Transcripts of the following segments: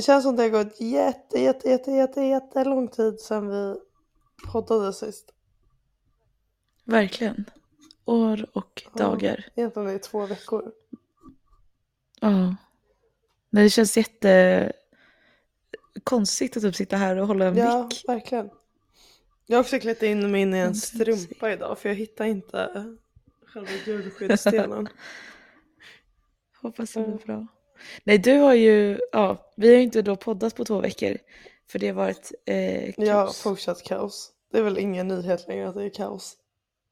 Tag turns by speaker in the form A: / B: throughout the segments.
A: Det känns som det har gått jätte, jätte, jätte, jätte, jätte lång tid sedan vi poddade sist.
B: Verkligen. År och
A: Ja.
B: dagar.
A: Egentligen är det två veckor.
B: Ja. Nej, det känns jätte konstigt att typ sitta här och hålla en
A: Ja,
B: mick.
A: verkligen. Jag har försökt leta in mig in i en strumpa idag för jag hittar inte själva ljudskyddsdelen.
B: Hoppas det blir
A: Mm.
B: bra. Nej, du har ju, ja, vi har ju inte då poddat på två veckor. För det har varit eh,
A: Ja,
B: kaos.
A: fortsatt kaos. Det är väl ingen nyhet längre att det är kaos.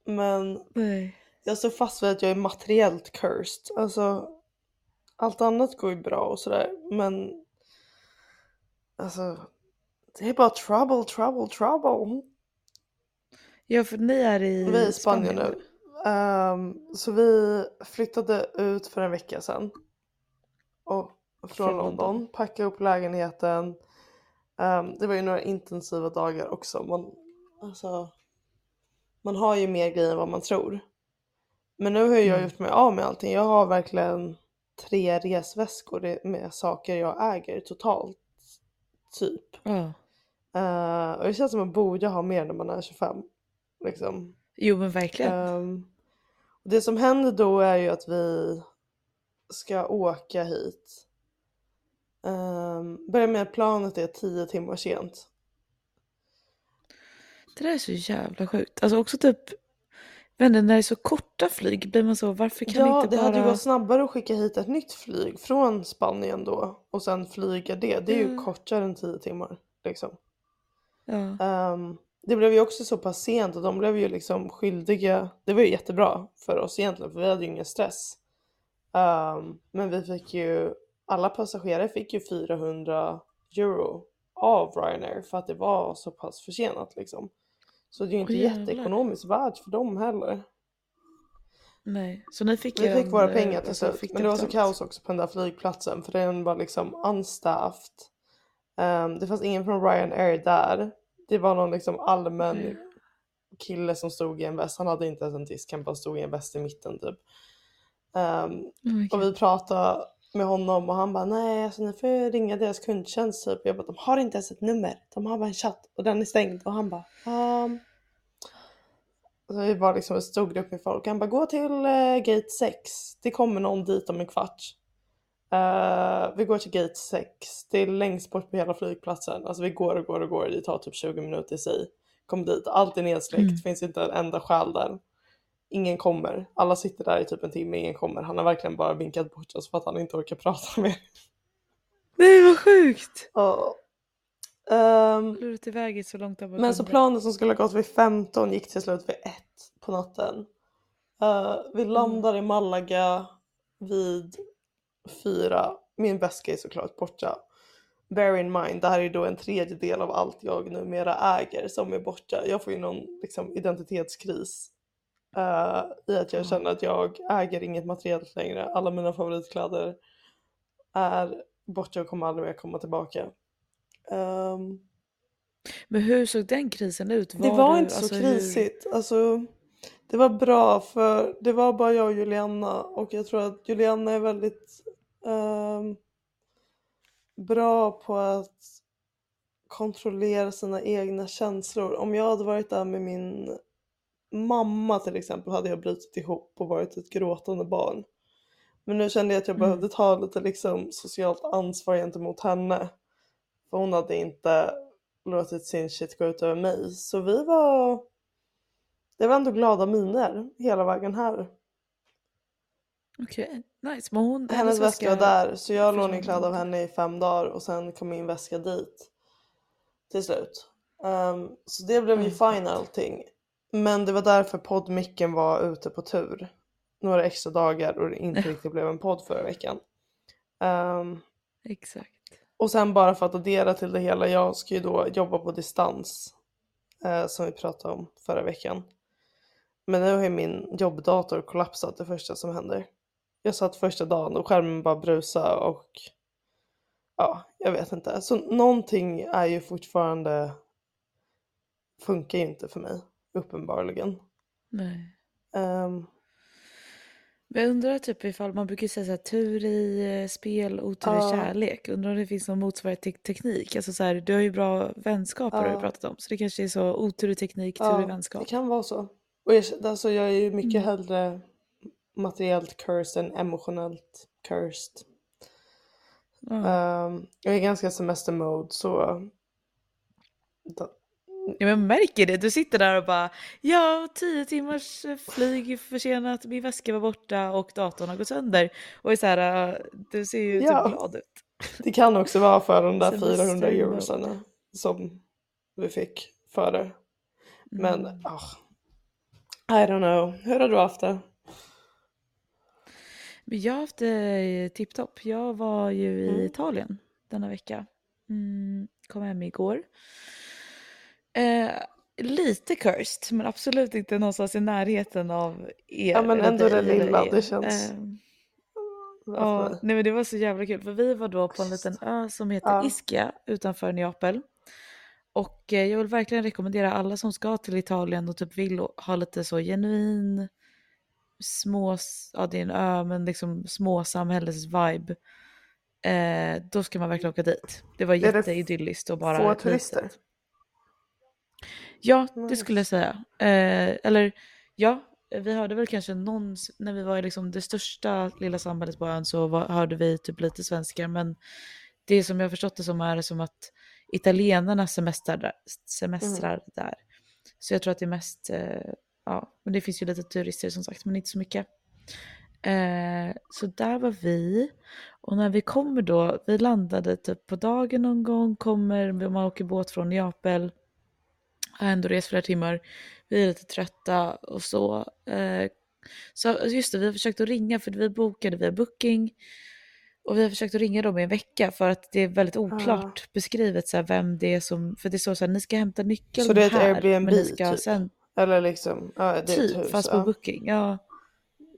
A: Men
B: Nej.
A: jag står fast vid att jag är materiellt cursed. Alltså, allt annat går ju bra och sådär, men alltså, det är bara trouble, trouble, trouble.
B: Ja, för ni är i
A: Vi är i Spanien nu. Ehm, så vi flyttade ut för en vecka sedan. Och från, London. Packade upp lägenheten. Ehm, det var ju några intensiva dagar också. Man, alltså, man har ju mer grejer än vad man tror. Men nu har jag
B: Mm.
A: gjort mig av med allting. Jag har verkligen tre resväskor med saker jag äger totalt. Typ.
B: Ja.
A: Eh, och det känns som att man borde ha mer när man är 25. Liksom.
B: Jo, men verkligen.
A: Och det som händer då är ju att vi ska åka hit. Um, börja med att planet är 10 timmar sent.
B: Det där är så jävla sjukt. Alltså också typ, inte, när det är så korta flyg blir man så, varför kan
A: ja,
B: inte
A: det
B: bara...
A: hade ju gått snabbare att skicka hit ett nytt flyg från Spanien då och sen flyga det. Det är ju
B: Ja.
A: kortare än 10 timmar. Liksom.
B: Ja.
A: Ehm, det blev ju också så pass sent och de blev ju liksom skyldiga. Det var ju jättebra för oss egentligen för vi hade ju ingen stress. Ehm, men vi fick ju, alla passagerare fick ju 400 euro av Ryanair för att det var så pass försenat liksom. Så det är ju inte
B: jävlar.
A: jätteekonomiskt värt för dem heller.
B: Nej, så ni fick
A: Vi fick våra
B: eh,
A: pengar till
B: alltså,
A: slut. Men
B: det
A: var så kaos också på den där flygplatsen för den var liksom unstaffed. Ehm, det fanns ingen från Ryanair där. Det var någon liksom allmän
B: Okej.
A: kille som stod i en väst. Han hade inte ens en disk, han bara stod i en väst i mitten typ. Ehm,
B: Oh my
A: och vi pratade med honom och han bara nej alltså ni får ringa deras kundtjänst typ. Jag bara de har inte ens ett nummer. De har bara en chatt och den är stängd. Och han bara um... Så vi var liksom en stor grupp med folk. Han bara gå till eh, gate 6. Det kommer någon dit om en kvart. Eh, vi går till gate 6. Det är längst bort på hela flygplatsen. Alltså vi går och går och går. Det tar typ 20 minuter i sig. Kom dit. Allt är nedsläckt.
B: Mm.
A: Finns inte en enda själ där. Ingen kommer. Alla sitter där i typ en timme. Ingen kommer. Han har verkligen bara vinkat bort oss för att han inte orkar prata mer.
B: Nej vad sjukt!
A: Ja.
B: Lurat iväg så långt av
A: men så planen som skulle ha gått vid 15 gick till slut vid 1 på natten. Eh, vi landar i Malaga vid 4. Min väska är såklart borta. Bear in mind, det här är då en tredjedel av allt jag numera äger som är borta. Jag får ju någon liksom, identitetskris. Eh, I att jag
B: Ja.
A: känner att jag äger inget materiellt längre. Alla mina favoritkläder är borta och kommer aldrig mer komma tillbaka. Ehm,
B: Men hur såg den krisen ut?
A: det var
B: du-
A: inte så
B: alltså, hur-
A: krisigt. Alltså, det var bra för det var bara jag och Juliana och jag tror att Juliana är väldigt ehm, bra på att kontrollera sina egna känslor. Om jag hade varit där med min mamma till exempel hade jag brutit ihop och varit ett gråtande barn. Men nu kände jag att jag
B: Mm.
A: behövde ta lite liksom socialt ansvar gentemot henne. För hon hade inte låtit sin shit gå ut över mig. Så vi var... Det var ändå glada miner hela vägen här.
B: Okej, nice. Men hon,
A: Hennes väska var där så jag lånade kläder av henne i fem dagar och sen kom min väska dit. Till slut. Ehm, så det blev ju
B: Mm.
A: fine allting. Men det var därför poddmicken var ute på tur. Några extra dagar och det inte riktigt blev en podd förra veckan. Ehm,
B: Exakt.
A: Och sen bara för att addera till det hela, jag ska ju då jobba på distans. Eh, som vi pratade om förra veckan. Men nu har ju min jobbdator kollapsat det första som händer. Jag satt första dagen och skärmen bara brusa och ja, jag vet inte. Så någonting är ju fortfarande funkar ju inte för mig, uppenbarligen.
B: Nej.
A: Ehm,
B: Men jag undrar typ ifall man brukar säga så här, tur i eh, spel, otur i kärlek. Undrar om det finns någon motsvarighet till teknik. Alltså så här, du har ju bra vänskaper har du pratat om. Så det kanske är så otur i teknik, tur i vänskap.
A: det kan vara så. Och jag, alltså, jag är ju mycket
B: Mm.
A: hellre materiellt cursed än emotionellt cursed.
B: Ja.
A: Ehm, jag är ganska semestermode så...
B: Men jag märker det. Du sitter där och bara ja, tio timmars eh, flyg försenat, min väska var borta och datorn har gått sönder. Och är så här, äh, du ser ju
A: Ja.
B: typ glad ut.
A: det kan också vara för de där
B: Semester
A: 400
B: mode.
A: eurosarna som vi fick för det. Men,
B: Mm.
A: ah, I don't know. Hur har du haft det?
B: Men jag har haft det tipptopp. Jag var ju i
A: Mm.
B: Italien denna vecka. Mm, kom hem igår. Eh, lite cursed, men absolut inte någonstans i närheten av er.
A: Ja, men ändå det lilla, det känns-
B: Eh? Ja, nej men det var så jävla kul för vi var då på en liten ö som heter
A: Ja.
B: Ischia utanför Neapel. Och eh, jag vill verkligen rekommendera alla som ska till Italien och typ vill ha lite så genuin små, ja det är en ö men liksom små samhälles-vibe. Eh, då ska man verkligen åka dit. Det var jätteidylliskt och bara
A: Få turister?
B: litet- Ja, det skulle jag säga. Eh, eller ja, vi hörde väl kanske någon, när vi var i liksom det största lilla samhället på ön så var, hörde vi typ lite svenska men det som jag har förstått det som är som att italienarna semestrar där. Semestrar där. Så jag tror att det är mest, eh, ja, men det finns ju lite turister som sagt men inte så mycket. Eh, så där var vi. Och när vi kommer då, vi landade typ på dagen någon gång, kommer, man åker båt från Neapel, har ändå rest flera timmar, vi är lite trötta och så. Eh, så just det, vi har försökt att ringa för vi bokade via Booking och vi har försökt att ringa dem i en vecka för att det är väldigt oklart beskrivet så här, vem det är som, för det står så här, ni ska hämta nyckeln
A: Så det är ett
B: här,
A: Airbnb, typ?
B: sen
A: Eller liksom, ja, det är
B: Typ,
A: ett hus.
B: fast på
A: ja.
B: booking. Ja.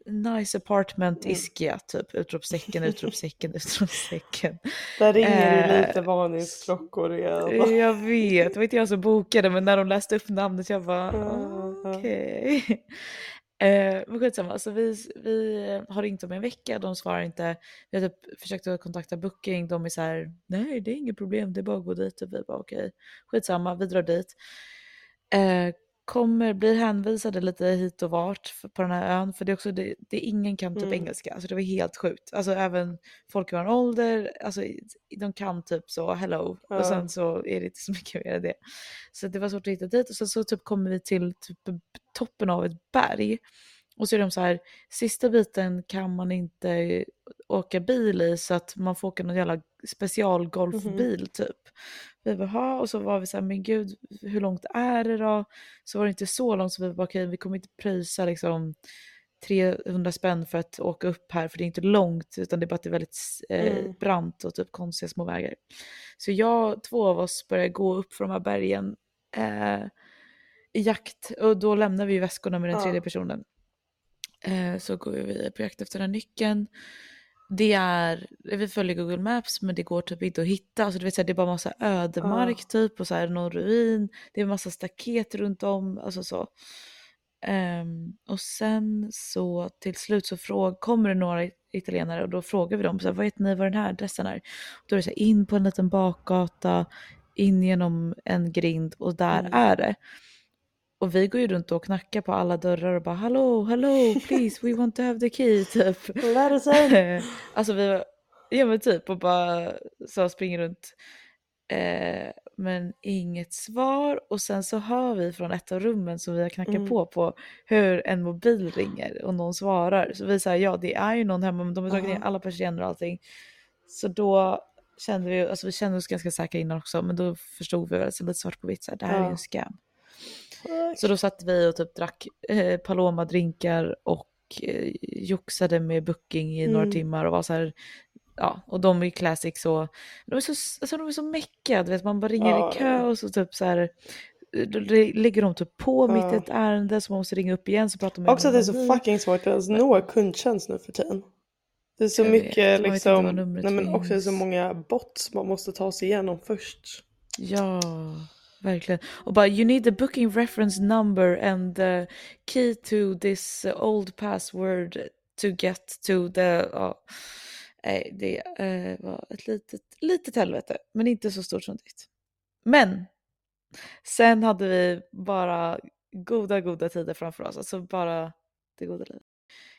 B: Nice apartment
A: Mm.
B: Ischia, typ. Utropstecken, utropstecken, utropstecken.
A: Där ringer det
B: Eh,
A: lite varningsklockor igen.
B: Jag vet, det var inte jag som bokade men när de läste upp namnet jag bara okej. Eh, men skitsamma, så vi, vi har ringt dem i en vecka, de svarar inte. Vi har typ försökt att kontakta Booking, de är så här, nej det är inget problem, det är bara att gå dit. Och vi bara okej, skitsamma, vi drar dit. Eh, kommer, blir hänvisade lite hit och vart på den här ön, för det är också, det, det ingen kan typ
A: Mm.
B: engelska, alltså det var helt sjukt. Alltså även folk i vår ålder, alltså de kan typ så hello
A: Ja.
B: och sen så är det inte så mycket mer än det. Så det var svårt att hitta dit och sen så typ kommer vi till typ toppen av ett berg och så är de så här, sista biten kan man inte åka bil i så att man får åka någon jävla specialgolfbil typ. Vi bara, "Ha?" och så var vi så här, men gud, hur långt är det då? Så var det inte så långt så vi bara, okej, vi kommer inte pröjsa liksom 300 spänn för att åka upp här för det är inte långt utan det är bara att det är väldigt eh,
A: Mm.
B: brant och typ konstiga små vägar. Så jag, två av oss började gå upp för de här bergen eh, i jakt och då lämnar vi väskorna med den
A: Ja.
B: tredje personen. Eh, så går vi på jakt efter den här nyckeln. Det är, vi följer Google Maps men det går typ inte att hitta. Alltså, du vet, så här, det är bara massa ödemark typ och så här, någon ruin. Det är massa staket runt om. Alltså så. Ehm, och sen så till slut så fråg, kommer det några italienare och då frågar vi dem så här, vad vet ni vad den här adressen är? Då är det så här, in på en liten bakgata, in genom en grind och där
A: Mm.
B: är det. Och vi går ju runt och knackar på alla dörrar och bara hallå, hallå, please, we want to have the key typ.
A: Let us in!
B: alltså vi var, ja men typ och bara så springer runt. Eh, men inget svar och sen så hör vi från ett av rummen som vi har knackat
A: Mm.
B: på på hur en mobil ringer och någon svarar. Så vi säger ja det är ju någon hemma men de har dragit ner
A: Aha.
B: alla persienner och allting. Så då kände vi, alltså vi kände oss ganska säkra innan också men då förstod vi väl så lite svart på vitt så här, det här är ju en scam. Så då satt vi och typ drack eh, Paloma-drinkar och eh, joxade med booking i några
A: Mm.
B: timmar och var så här, ja, och de är classic så, de är så, alltså de är så mäckiga, du vet man bara ringer
A: Ja,
B: i kö
A: ja.
B: och så typ så här, då ligger de typ på mitt i
A: Ja.
B: ett ärende så man måste ringa upp igen så pratar man
A: Också att det är så
B: med
A: fucking svårt att ens nå kundtjänst nu för tiden. Det är så
B: Jag
A: mycket
B: vet
A: liksom, nej men också det är så
B: finns.
A: många bots man måste ta sig igenom först.
B: Ja, verkligen. Och bara you need the booking reference number and the key to this uh, old password to get to the, ja, nej, det eh, var ett litet, litet helvete, men inte så stort som ditt. Men sen hade vi bara goda, goda tider framför oss, alltså bara det goda livet.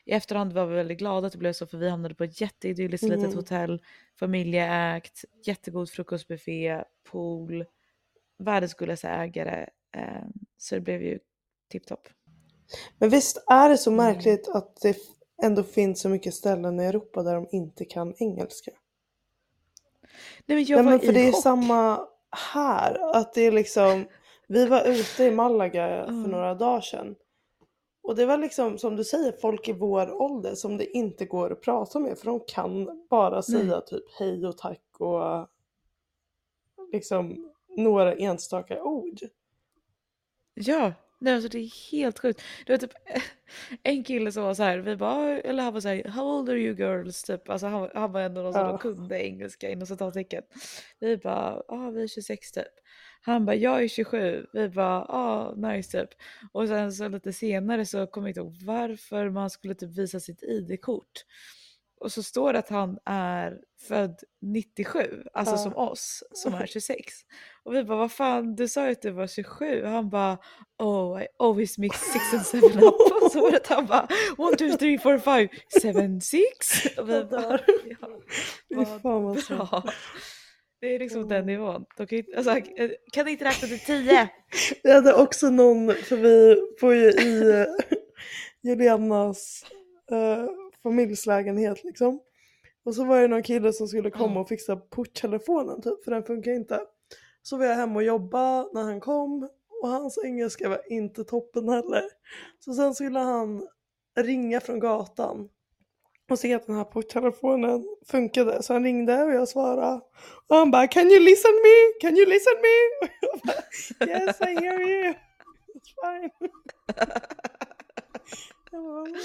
B: I efterhand var vi väldigt glada att det blev så för vi hamnade på ett jätteidylliskt
A: Mm.
B: litet hotell, familjeägt, jättegod frukostbuffé, pool, världens gulligaste ägare. Eh, så det blev ju tipptopp.
A: Men visst är det så
B: Mm.
A: märkligt att det ändå finns så mycket ställen i Europa där de inte kan engelska.
B: Nej men jag
A: Nej,
B: var
A: men för
B: i
A: det är
B: chock.
A: samma här. Att det är liksom, vi var ute i Malaga för
B: Mm.
A: några dagar sedan. Och det var liksom som du säger folk i vår ålder som det inte går att prata med för de kan bara säga typ hej och tack och liksom några enstaka ord.
B: Ja, nej alltså det är helt sjukt. Det var typ en kille som var så här, vi bara, eller han var så här, how old are you girls? Typ. Alltså han, han var ändå någon som
A: Ja.
B: kunde engelska inom citattecken. Vi bara, ja ah, vi är 26 typ. Han bara, jag är 27. Vi bara, ah nice typ. Och sen så lite senare så kommer jag inte ihåg varför man skulle typ visa sitt ID-kort. Och så står det att han är född 97, alltså
A: Ja.
B: som oss som är 26. Och vi bara, vad fan, du sa ju att du var 27. Han bara, oh I always mix six and seven up. Och så var det han bara, one, two, three, four, five, seven, six. Och vi bara, ja, vad
A: fan
B: bra. Det är liksom den nivån. De kan, ju- alltså, kan inte räkna till tio?
A: Vi hade också någon, för vi bor ju i eh, Julianas eh, familjslägenhet liksom. Och så var det någon kille som skulle komma och fixa porttelefonen typ, för den funkar inte. Så var jag hemma och jobba när han kom och hans engelska var inte toppen heller. Så sen skulle han ringa från gatan och se att den här porttelefonen funkade. Så han ringde och jag svarade. Och han bara “Can you listen me? Can you listen me?” Och jag bara “Yes I hear you, it's fine”. Jag bara, "Vad menar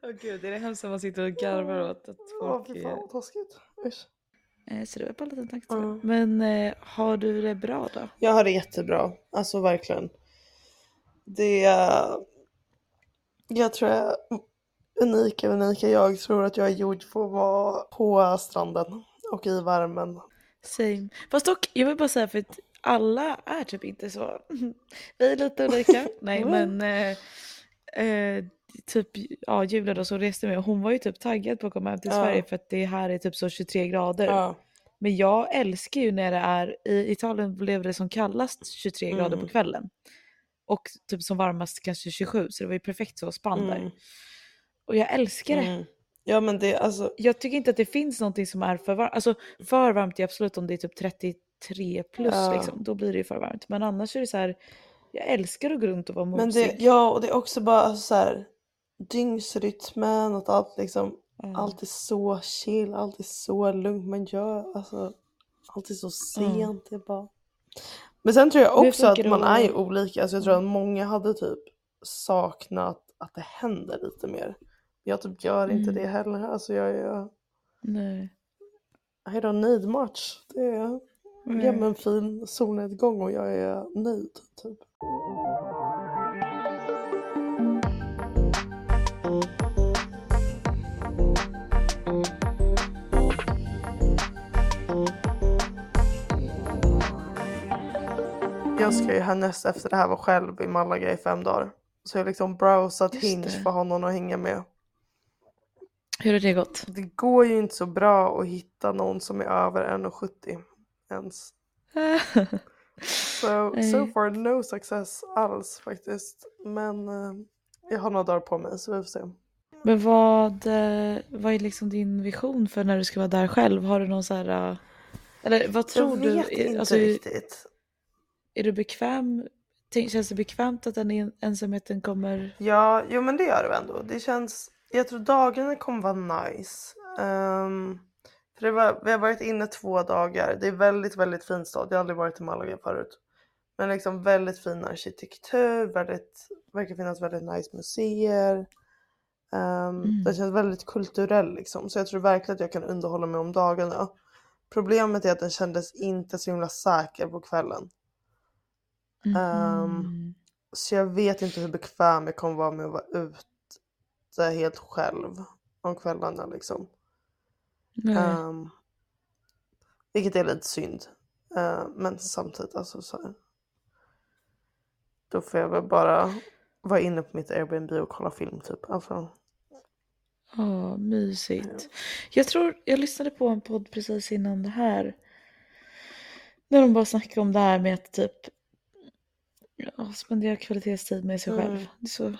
A: du?"
B: Åh gud, är det hemskt när man sitter och garvar åt att
A: Ja
B: folk
A: fy fan vad taskigt. Usch.
B: Eh, Så det var bara en liten tanke
A: Ja.
B: jag. Men eh, har du det bra då?
A: Jag har det jättebra, alltså verkligen. Det är... Jag tror jag unika, unika jag tror att jag är gjord för att vara på stranden och i värmen.
B: Same. Fast dock, jag vill bara säga för att alla är typ inte så. Vi är lite olika. Nej
A: Mm.
B: men eh, eh, typ ja, Julia då som reste med hon var ju typ taggad på att komma hem till
A: Ja.
B: Sverige för att det här är typ så 23 grader.
A: Ja.
B: Men jag älskar ju när det är, i Italien blev det som kallast 23 grader
A: Mm.
B: på kvällen. Och typ som varmast kanske 27 så det var ju perfekt så spann där.
A: Mm.
B: Och jag älskar det.
A: Mm. Ja men det alltså,
B: Jag tycker inte att det finns någonting som är för varmt. Alltså för varmt är absolut om det är typ 33 plus
A: Ja.
B: liksom. Då blir det ju för varmt. Men annars är det så här. Jag älskar att gå runt och vara
A: men
B: mosig.
A: det, ja och det är också bara alltså, så här dygnsrytmen och allt liksom.
B: Ja.
A: Allt är så chill, allt är så lugnt. Man gör alltså, allt är så sent. Det är bara... Men sen tror jag också att
B: det
A: man
B: att-
A: är olika. Alltså jag tror att många hade typ saknat att det händer lite mer. Jag typ gör inte
B: Mm.
A: det heller. Alltså jag är,
B: Nej.
A: I don't need much. Det är,
B: Nej.
A: ge mig en fin solnedgång och jag är nöjd. Typ. Jag ska ju härnäst efter det här vara själv i Malaga i fem dagar. Så jag har liksom browsat
B: Just
A: Hinge
B: det.
A: för honom att hänga med.
B: Hur har det gått?
A: Det går ju inte så bra att hitta någon som är över 1,70 ens. So, so far no success alls faktiskt. Men eh, jag har några dagar på mig så vi får se.
B: Men vad, eh, vad är liksom din vision för när du ska vara där själv? Har du någon så här... eh, Eller vad tror
A: jag
B: du?
A: vet inte
B: Alltså,
A: riktigt.
B: är du bekväm? Känns det bekvämt att den en- ensamheten kommer?
A: Ja, jo men det gör det ändå. Det känns, jag tror dagarna kommer vara nice. Ehm, för det var, vi har varit inne två dagar. Det är väldigt, väldigt fin stad. Jag har aldrig varit i Malaga förut. Men liksom väldigt fin arkitektur, väldigt, verkar finnas väldigt nice museer. Um,
B: Mm.
A: Den känns väldigt kulturell liksom. Så jag tror verkligen att jag kan underhålla mig om dagarna. Problemet är att den kändes inte så himla säker på kvällen. Ehm,
B: Mhm.
A: Så jag vet inte hur bekväm jag kommer vara med att vara ut ute helt själv om kvällarna liksom. Ehm, vilket är lite synd. Eh, men samtidigt alltså så här. Då får jag väl bara vara inne på mitt Airbnb och kolla film typ. Alltså,
B: Ja, mysigt. Jag tror, jag lyssnade på en podd precis innan det här. När de bara snackade om det här med att typ ja, spendera kvalitetstid med sig själv.
A: Mm.
B: Det är så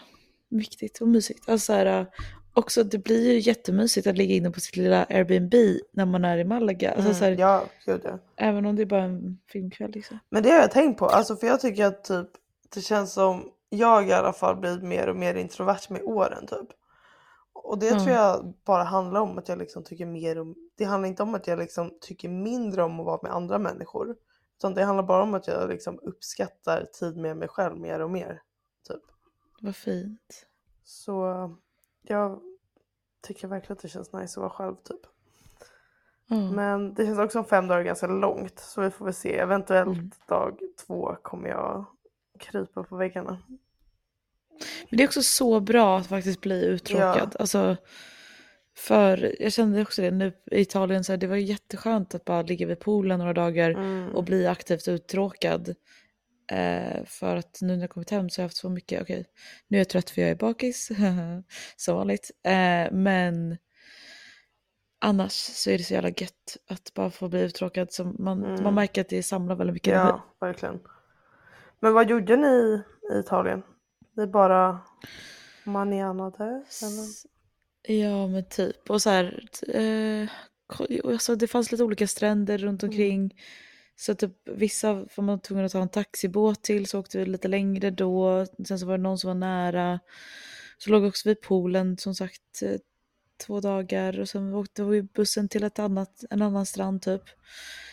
B: viktigt och mysigt. Alltså så här, också det blir ju jättemysigt att ligga inne på sitt lilla Airbnb när man är i Malaga. Alltså
A: mm,
B: så här,
A: ja, gud ja.
B: Även om det är bara en filmkväll liksom.
A: Men det har jag tänkt på, alltså för jag tycker att typ det känns som jag i alla fall blivit mer och mer introvert med åren typ. Och det
B: Ja.
A: tror jag bara handlar om att jag liksom tycker mer om, det handlar inte om att jag liksom tycker mindre om att vara med andra människor. Utan det handlar bara om att jag liksom uppskattar tid med mig själv mer och mer. Typ.
B: Vad fint.
A: Så jag tycker verkligen att det känns nice att vara själv typ.
B: Ja.
A: Men det känns också som fem dagar ganska långt så vi får väl se. Eventuellt
B: Mm.
A: dag två kommer jag krypa på väggarna.
B: Men det är också så bra att faktiskt bli uttråkad. Alltså, för jag kände också det nu i Italien, så här, det var jätteskönt att bara ligga vid poolen några dagar
A: Mm.
B: och bli aktivt uttråkad. Eh, för att nu när jag kommit hem så har jag haft så mycket, okej, nu är jag trött för jag är bakis, som vanligt. Eh, men annars så är det så jävla gött att bara få bli uttråkad. Så man,
A: Mm.
B: man märker att det samlar väldigt mycket energi.
A: Ja, verkligen. Men vad gjorde ni i Italien? Ni bara manianade?
B: Ja men typ. Och så här, eh, alltså, det fanns lite olika stränder runt
A: Mm.
B: Så typ vissa var man tvungen att ta en taxibåt till så åkte vi lite längre då. Sen så var det någon som var nära. Så låg också vid poolen som sagt eh, två dagar och sen åkte vi bussen till ett annat, en annan strand typ.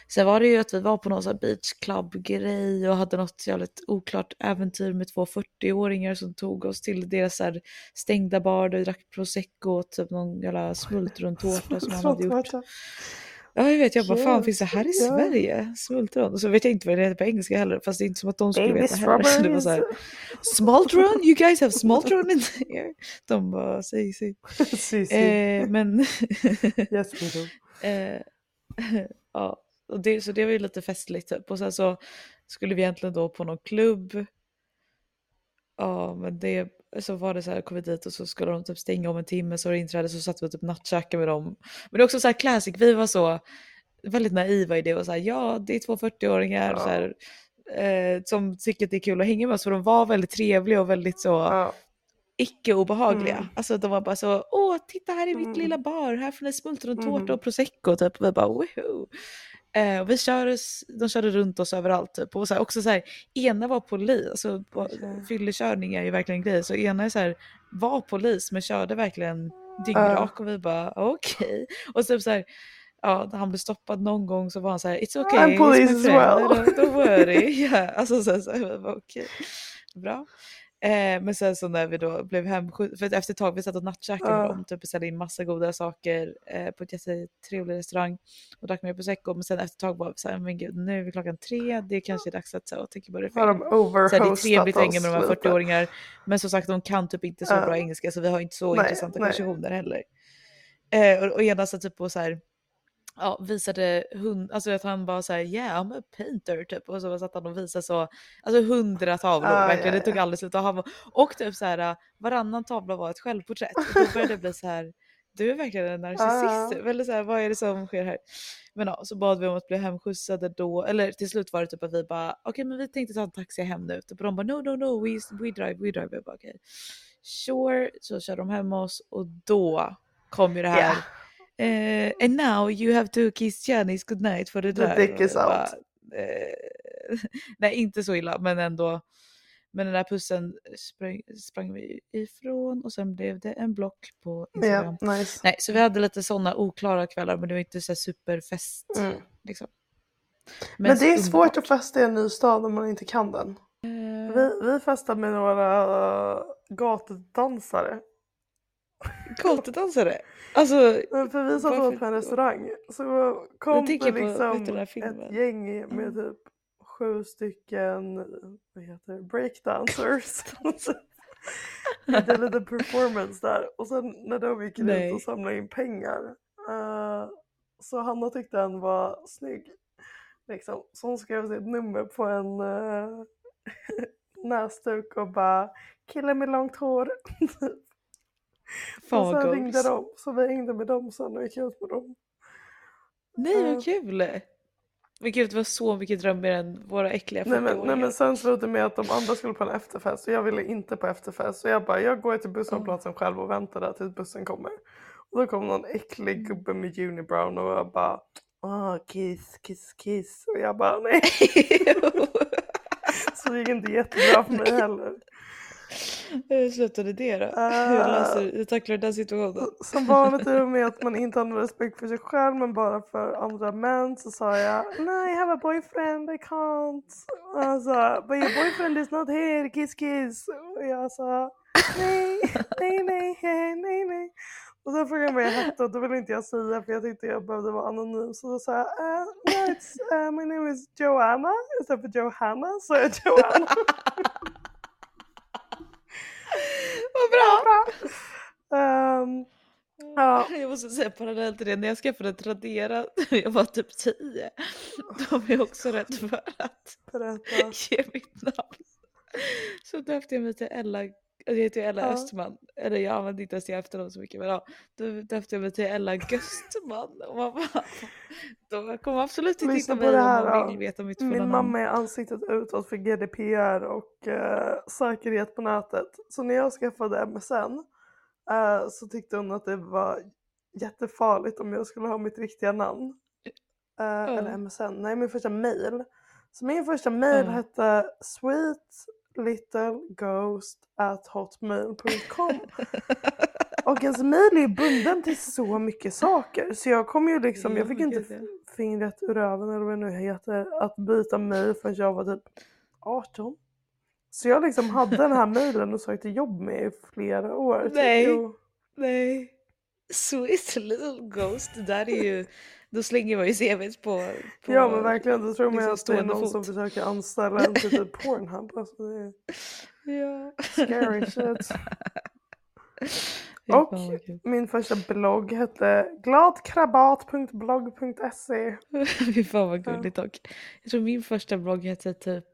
B: Sen var det ju att vi var på någon sån beach club grej och hade något jävligt oklart äventyr med två 40-åringar som tog oss till deras så här stängda bar där vi drack prosecco och typ någon jävla smultrontårta som han hade gjort. Ja jag vet, jag bara fan finns det här i. Sverige? Smultron? Och så vet jag inte vad det heter på engelska heller fast det är inte som att de skulle
A: Baby
B: veta heller. Så det var så här,
A: strawberries.
B: Smultron? You guys have smultron in there? De bara säg säg. Eh, men
A: Yes.
B: Eh, ja, och det, så det var ju lite festligt typ. Och sen så skulle vi egentligen då på någon klubb. Ja, men det så var det så här, kom vi dit och så skulle de typ stänga om en timme så var det inträde så satt vi och typ nattkäkade med dem. Men det är också så här classic, vi var så väldigt naiva i det och så här, ja det är två 40-åringar
A: Ja.
B: så här, eh, som tycker att det är kul att hänga med oss för de var väldigt trevliga och väldigt så
A: Ja.
B: icke obehagliga.
A: Mm.
B: Alltså de var bara så, åh titta här är mitt
A: Mm.
B: lilla bar, här får ni smultrontårta
A: Mm.
B: och prosecco typ. Och vi bara woho. Eh, och vi körde, de körde runt oss överallt typ. Och så här, också så här, ena var polis, alltså på- fyllekörning är ju verkligen en grej. Så ena är så här, var polis men körde verkligen dyngrak och vi bara okej. Och så typ så här, ja, när han blev stoppad någon gång så var han så här, it's okay,
A: I'm police as well."
B: don't, don't worry. ja, alltså så, så, vi bara, okej, bra. Eh, men sen så när vi då blev hemskjutna, för efter ett tag vi satt och nattkäkade med
A: Ja.
B: dem, typ beställde in massa goda saker eh, på ett jättetrevlig restaurang och drack mer prosecco. Men sen efter ett tag vi såhär, men gud nu är vi klockan tre, det är kanske är dags att så, tänka på det
A: Har de
B: så här, Det är trevligt att hänga med de här
A: lite?
B: 40-åringar. Men som sagt de kan typ inte så
A: Ja.
B: bra engelska så vi har inte så
A: Nej,
B: intressanta
A: nej.
B: konversationer heller. Eh, och, och ena satt typ på så här, ja, visade hund, alltså att han bara såhär yeah I'm a painter typ och så satt han och visade så, alltså hundra tavlor
A: Ah,
B: verkligen,
A: ja,
B: det tog
A: ja.
B: aldrig slut och, han och typ så här varannan tavla var ett självporträtt och då började det bli så här du är verkligen en narcissist,
A: Ja.
B: typ. eller så här, vad är det som sker här? Men ja, så bad vi om att bli hemskjutsade då, eller till slut var det typ att vi bara okej men vi tänkte ta en taxi hem nu typ. och de bara no no no we, we drive, we drive. Jag bara okej. Sure, så körde de hem oss och då kom ju det här
A: Ja.
B: Eh, and now you have to kiss Janice goodnight for the
A: The
B: drive.
A: dick is out.
B: eh, nej, inte så illa, men ändå. Men den där pussen sprang, sprang vi ifrån och sen blev det en block på Instagram.
A: Ja, nice.
B: Nej, så vi hade lite sådana oklara kvällar, men det var inte så superfest.
A: Mm.
B: Liksom.
A: Men det är svårt att festa i en ny stad om man inte kan den.
B: Eh,
A: Vi, vi festade med några uh, gatudansare.
B: Gatudansare? Alltså,
A: Men För vi satt åt på en restaurang så kom det
B: på-
A: liksom
B: den här
A: ett gäng med
B: Mm.
A: typ sju stycken vad heter det, breakdancers. hade lite performance där och sen när de gick ut och samlade in pengar eh, så Hanna tyckte han var snygg. Liksom. Så hon skrev sitt nummer på en uh, näsduk och bara kille med långt hår.
B: Fan
A: och sen ringde de så vi hängde med dem sen och gick ut med dem.
B: Nej vad kul! Men gud det var så mycket drömmar än våra äckliga
A: Nej men,
B: 40-åringar.
A: nej men sen slutade det med att de andra skulle på en efterfest och jag ville inte på efterfest så jag bara jag går till busshållplatsen själv och väntar där tills bussen kommer. Och då kom någon äcklig gubbe med unibrown och jag bara Åh kiss kiss kiss och jag bara nej så det gick inte jättebra för mig heller.
B: Hur slutade det då?
A: Eh.
B: Hur, löser, hur tacklar du den situationen?
A: Som vanligt är det med att man inte har någon respekt för sig själv men bara för andra män så sa jag Nej I have a boyfriend I can't. Och han sa But your boyfriend is not here kiss kiss. Och jag sa Nej, nej, nej, nej, nej, nej. Och sen frågade han vad jag hette och då ville inte jag säga för jag tyckte jag behövde vara anonym. Så då sa jag uh, no, it's, uh, my name is Joanna istället för Johanna så jag Joanna.
B: Vad bra!
A: Ehm, Ja.
B: Jag måste säga parallellt till det, när jag skaffade Tradera när jag var typ 10, då var jag också rädd för att
A: berätta.
B: ge mitt namn. Så döpte jag mig till Ella, alltså jag heter ju Ella
A: Ja.
B: Östman, eller jag använde inte ens det efternamn så mycket men ja, då döpte jag mig till Ella Göstman och man bara, då kommer absolut inte hitta mig om
A: då.
B: vill veta mitt fulla
A: Min mamma är ansiktet utåt för GDPR och eh, säkerhet på nätet. Så när jag skaffade MSN eh, så tyckte hon att det var jättefarligt om jag skulle ha mitt riktiga namn. Eh, Eller MSN, nej min första mail. Så min första mail
B: Ja.
A: hette sweet little ghost at hotmail.com. Och ens mail är ju bunden till så mycket saker så jag kom ju liksom, jag
B: Ja,
A: fick inte fingret ur röven eller vad det nu heter att byta mail förrän jag var typ 18. Så jag liksom hade den här mailen och sökte jobb med i flera år.
B: Nej. Nej. Sweet little ghost, det där är ju, då slänger man ju CVt på, på
A: Ja men verkligen, då tror man
B: liksom
A: att det är någon
B: fot.
A: som försöker anställa en till typ Pornhub. Alltså det är
B: Ja.
A: scary shit. Och-. Min första blogg hette gladkrabat.blogg.se.
B: Fy fan vad gulligt dock. Jag tror min första blogg hette typ,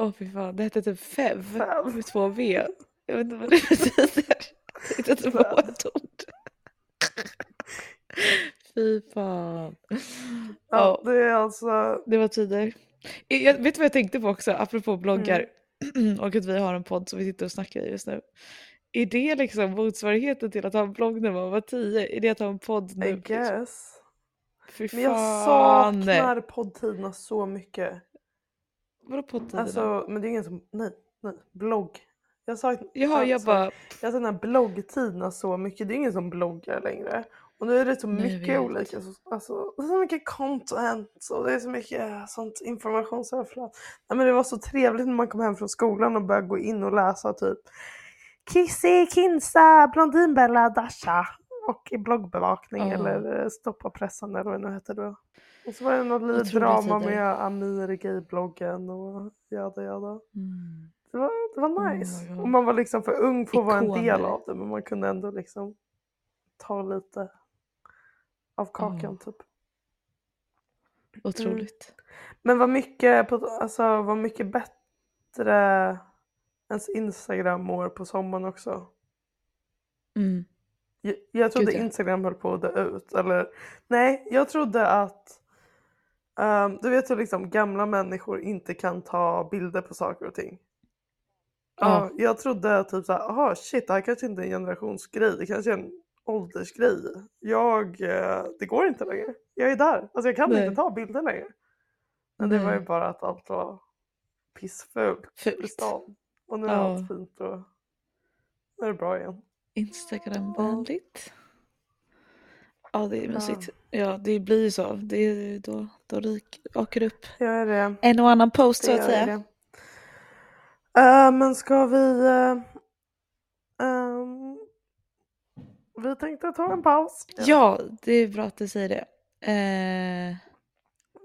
B: åh fy fan, det hette typ Fev
A: Fev.
B: med två V. Jag vet inte vad det betyder. Jag tyckte att det var ett ord. Fy fan.
A: Ja, det är alltså
B: det var tider. Jag, vet du vad jag tänkte på också, apropå bloggar
A: Mm.
B: och att vi har en podd som vi sitter och snackar i just nu. Är det liksom motsvarigheten till att ha en blogg när man var tio? Är det att ha en podd nu?
A: I guess.
B: Fy
A: Men jag
B: fan.
A: saknar poddtiderna så mycket.
B: Vadå poddtiderna?
A: Alltså, men det är ingen som, nej, nej, blogg. Jag saknar,
B: Jaha, jag
A: alltså,
B: bara,
A: jag saknar bloggtiderna så mycket. Det är ingen som bloggar längre. Och nu är det så mycket olika, så- alltså, så mycket content och det är så mycket sånt informationsöverflöd. Nej, men det var så trevligt när man kom hem från skolan och började gå in och läsa typ Kissy, Kinsa, Blondinbella, Dasha och i bloggbevakning
B: Ja.
A: eller eh, Stoppa pressen eller vad det nu hette då. Och så var det något litet drama med Amir i gaybloggen och jada jada.
B: mm.
A: Det var, det var
B: Oh
A: nice.
B: God.
A: och man var liksom för ung för att vara en del av det men man kunde ändå liksom ta lite av kakan typ.
B: otroligt.
A: Men vad mycket, alltså, vad mycket bättre ens Instagram mår på sommaren också.
B: Mm.
A: Jag, jag trodde
B: Gud, ja.
A: Instagram höll på att dö ut. Eller nej, jag trodde att ehm, du vet hur liksom gamla människor inte kan ta bilder på saker och ting. Ja, jag trodde typ såhär, aha shit det här kanske inte är en generationsgrej, det kanske är en åldersgrej. Jag, eh, det går inte längre. Jag är där, alltså jag kan
B: Nej.
A: inte ta bilder längre. Men det var ju
B: Nej.
A: bara att allt var pissfult i stan. Och nu är
B: Ja.
A: allt fint och nu är det bra igen.
B: Instagramvänligt. Ja det är mysigt. Ja det blir ju så. Det är då, då rik, åker upp
A: Jag är det.
B: en och annan post så att säga.
A: Eh, men ska vi... eh, ehm, vi tänkte ta en paus.
B: Ja det är bra att du säger det. Eh,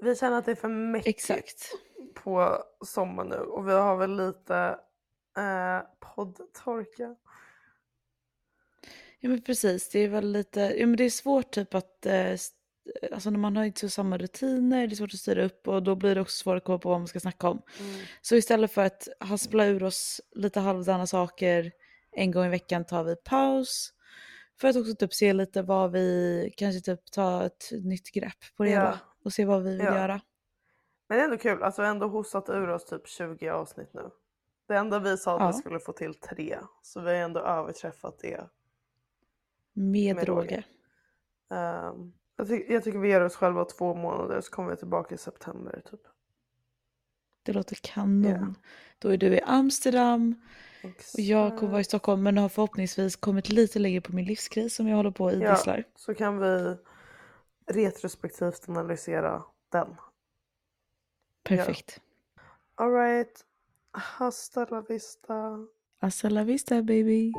A: Vi känner att det är för mycket
B: exakt.
A: på sommaren nu och vi har väl lite Eh, poddtorka.
B: Ja men precis, det är väl lite, ja men det är svårt typ att, eh, alltså när man har inte så samma rutiner, det är svårt att styra upp och då blir det också svårt att komma på vad man ska snacka om.
A: Mm.
B: Så istället för att haspla ur oss lite halvdana saker en gång i veckan tar vi paus. För att också typ se lite vad vi, kanske typ ta ett nytt grepp på det
A: Ja.
B: hela och se vad vi vill
A: Ja.
B: göra.
A: Men det är ändå kul, alltså vi har ändå hostat ur oss typ 20 avsnitt nu. Det enda vi sa att
B: Ja.
A: vi skulle få till tre, så vi har ändå överträffat det.
B: Med,
A: Med råge.
B: råge.
A: Ehm, jag, ty- jag tycker vi ger oss själva två månader så kommer vi tillbaka i september typ.
B: Det låter kanon.
A: Ja.
B: Då är du i Amsterdam och jag kommer vara i
A: Exakt.
B: Stockholm men har förhoppningsvis kommit lite längre på min livskris som jag håller på och
A: Ja. Så kan vi retrospektivt analysera den.
B: Perfekt.
A: Alright. Hasta la vista.
B: Hasta la vista baby.